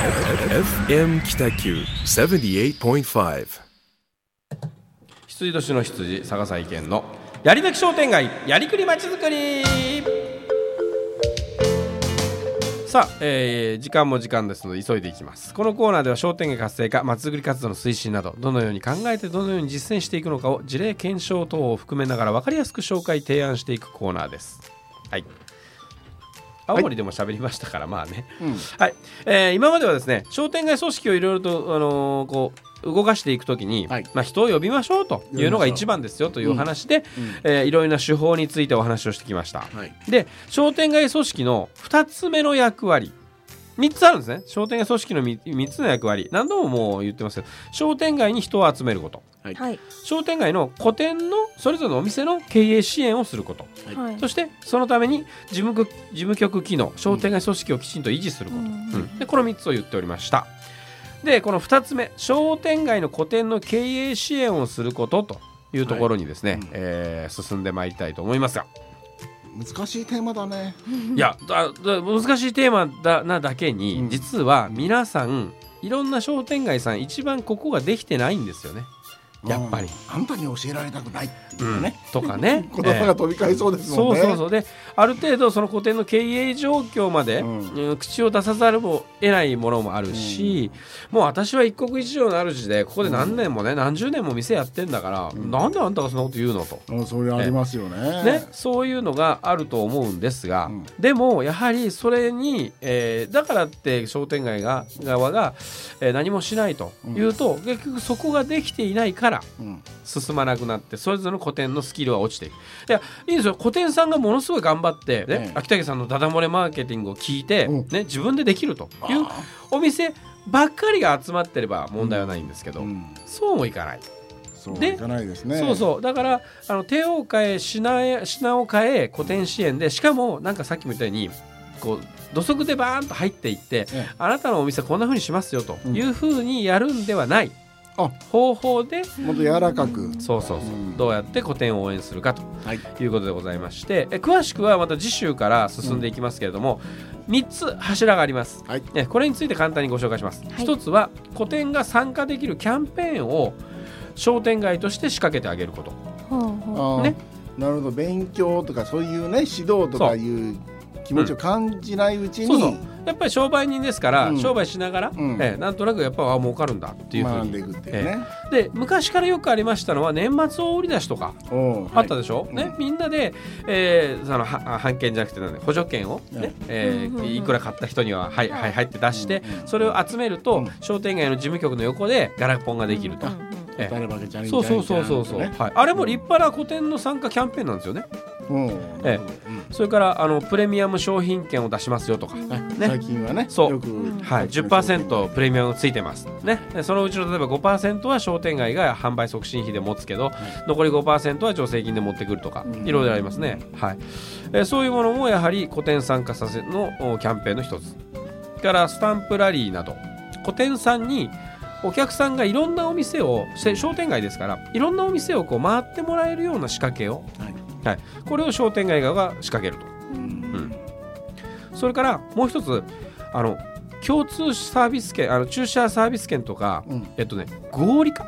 FM 北九78.5羊年の羊佐賀祭県のやりなき商店街やりくりまちづくり。さあ、えー時間も時間ですので急いでいきます。このコーナーでは商店街活性化まちづくり活動の推進などどのように考えてどのように実践していくのかを事例検証等を含めながら分かりやすく紹介提案していくコーナーです。はい。青森でも喋りましたから、まあね、はい、えー今まではですね商店街組織をいろいろと、あのーこう動かしていくときに、はい。まあ、人を呼びましょうというのが一番ですよというお話で、えーいろいろな手法についてお話をしてきました、はい。で商店街組織の2つ目の役割3つあるんですね。商店街組織の 3, つの役割。何度ももう言ってますけど商店街に人を集めること。はい。商店街の個店のそれぞれのお店の経営支援をすること。はい。そしてそのために事務局事務局機能商店街組織をきちんと維持すること、うんうんでこの3つを言っておりました。でこの2つ目商店街の個店の経営支援をすることというところにですね、はい。うんえー進んでまいりたいと思いますが難しいテーマだね いやだだ難しいテーマだなだけに、うん実は皆さんいろんな商店街さん一番ここができてないんですよね。やっぱり。うん。あんたに教えられたくないっていうね、とかね。言葉が飛び交いそうですもんね、そうそうそう。である程度その個店の経営状況まで、口を出さざるを得ないものもあるし、もう私は一国一城の主でここで何年もね、何十年も店やってんだから、なんであんたがそんなこと言うのと。うんそれありますよね。ね、そういうのがあると思うんですが、うん。でもやはりそれに、えーだからって商店街が側が、えー何もしないというと、結局そこができていないからうん。進まなくなってそれぞれの個店のスキルは落ちていく。いやいいんですよ。個店さんがものすごい頑張って、ねええ。秋竹さんのダダ漏れマーケティングを聞いて、うん。ね、自分でできるというあお店ばっかりが集まってれば問題はないんですけど、うん。そうもいかない。でそうでそうそう。だからあの手を変え品へ品を変え古典支援でしかもなんかさっきも言ったようにこう土足でバーンと入っていって、ええ。あなたのお店こんな風にしますよという風にやるんではない、あ方法でもっと柔らかく。そうそうそう、うん。どうやって古典を応援するかとはい。いうことでございましてえ詳しくはまた次週から進んでいきますけれども、3つ柱があります、はい。えこれについて簡単にご紹介します、はい。一つは古典が参加できるキャンペーンを商店街として仕掛けてあげること。ほうほう。あー。ね。なるほど。勉強とかそういうね指導とかいう気持ちを感じないうちに、そうそうやっぱり商売人ですから、うん。商売しながら、うん。えなんとなくやっぱあ儲かるんだっていうふうに。ね、で昔からよくありましたのは年末大売り出しとかあったでしょ、いね、みんなで、えーそのは半券じゃなくてなんだ補助券を、ねはいえうんうんうん。ーいくら買った人には、はいはい、入って出して、うんうんそれを集めると、うん。商店街の事務局の横でガラポンができると。そうそうそうそうそう、ねはい、あれも立派な古典の参加キャンペーンなんですよね。うんえそれからあのプレミアム商品券を出しますよとか、うん。はいね。最近はねそう。よく、はい、10%プレミアムついてます、ね、でそのうちの例えば5%は商店街が販売促進費で持つけど、残り5%は助成金で持ってくるとか、うん。いろいろありますね、はい。えーそういうものもやはり個展参加させのおキャンペーンの一つ。からスタンプラリーなど個展さんにお客さんがいろんなお店をせ商店街ですからいろんなお店をこう回ってもらえるような仕掛けを、はい。はい、これを商店街側が仕掛けると。うんそれからもう一つあの共通サービス券あの駐車サービス券とか、うん。えっとね合理化？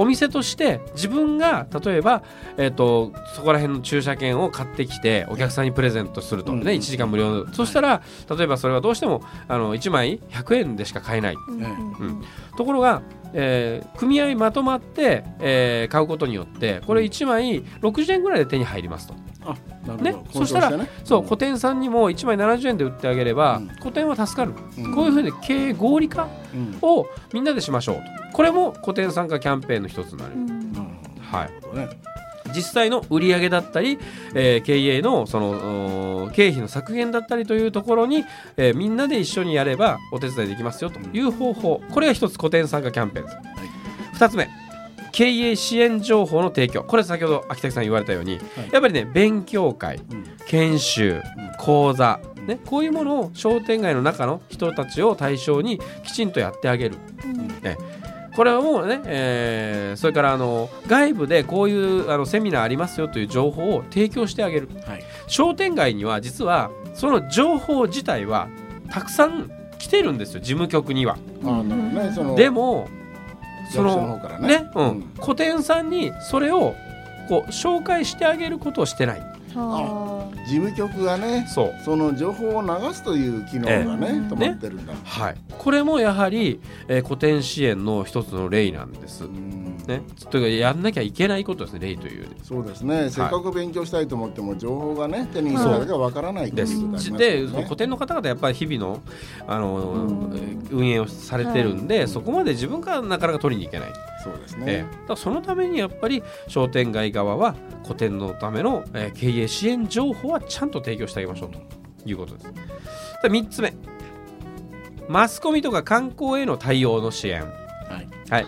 お店として自分が例えば、えっとそこら辺の駐車券を買ってきてお客さんにプレゼントすると、うん。ね1時間無料。そしたら例えばそれはどうしてもあの1枚100円でしか買えない。うん。うん。うん。ところが、えー組合まとまって、えー買うことによってこれ1枚60円ぐらいで手に入りますと。ね。そしたらねそう古典さんにも1枚70円で売ってあげれば、うん古典は助かる、うん。こういうふうに経営合理化うん。をみんなでしましょうと。これも古典参加キャンペーンの一つになる、うん。はい、ね。実際の売上だったり、えー経営のその経費の削減だったりというところに、えーみんなで一緒にやればお手伝いできますよという方法。これが一つ古典参加キャンペーンです、二つ目経営支援情報の提供。これ先ほど秋田さん言われたように、やっぱりね勉強会うん。研修講座、ね、こういうものを商店街の中の人たちを対象にきちんとやってあげる、ね、これはもうね、えーそれからあの外部でこういうあのセミナーありますよという情報を提供してあげる。はい。商店街には実はその情報自体はたくさん来てるんですよ事務局には。ね。でもそのの方からね。ね、うん。うん。古典さんにそれをこう紹介してあげることをしてない。は事務局がねそう。その情報を流すという機能がね、ええ。止まってるんだ、はい、これもやはり、えー古典支援の一つの例なんです。うんね、というかやんなきゃいけないことですね例という。そうですね、せっかく勉強したいと思っても情報がね手に入るかわからないってです。で古典の方々やっぱり日々のあの、うん運営をされてるんで、そこまで自分からなかなか取りに行けない、そうですええ。ね、だそのためにやっぱり商店街側は古典のための、えー経営支援情報はちゃんと提供してあげましょうということです。で3つ目。マスコミとか観光への対応の支援。はい。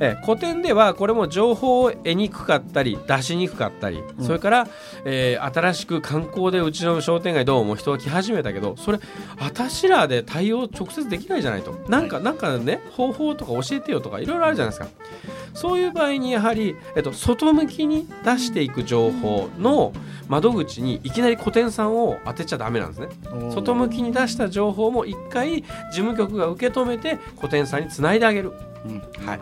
えー古典ではこれも情報を得にくかったり出しにくかったり、それから、えー新しく観光でうちの商店街どうも人が来始めたけどそれ私らで対応直接できないじゃないと。なんか、なんかね方法とか教えてよとかいろいろあるじゃないですか。そういう場合にやはり、えっと、外向きに出していく情報の窓口にいきなり古典さんを当てちゃダメなんですね。外向きに出した情報も一回事務局が受け止めて古典さんにつないであげる。うんはい。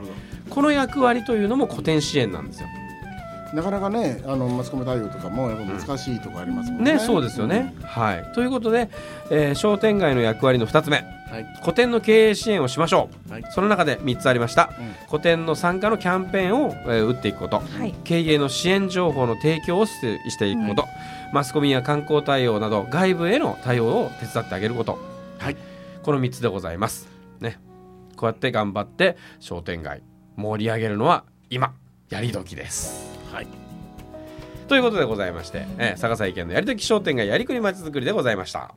この役割というのも古典支援なんですよ。なかなかねあのマスコミ対応とかもやっぱ難しいところありますもんね、ね、そうですよね。はい、ということで、えー商店街の役割の2つ目。うん、はい、古典の経営支援をしましょう、はい。その中で3つありました。うん。古典の参加のキャンペーンを、えー打っていくこと。はい。経営の支援情報の提供をしてしていくこと、マスコミや観光対応など外部への対応を手伝ってあげること、はい。この3つでございます。ね、こうやって頑張って商店街盛り上げるのは今やり時です。はいということでございまして、えー、逆さ意見のやりとき商店街やりくりまちづくりでございました。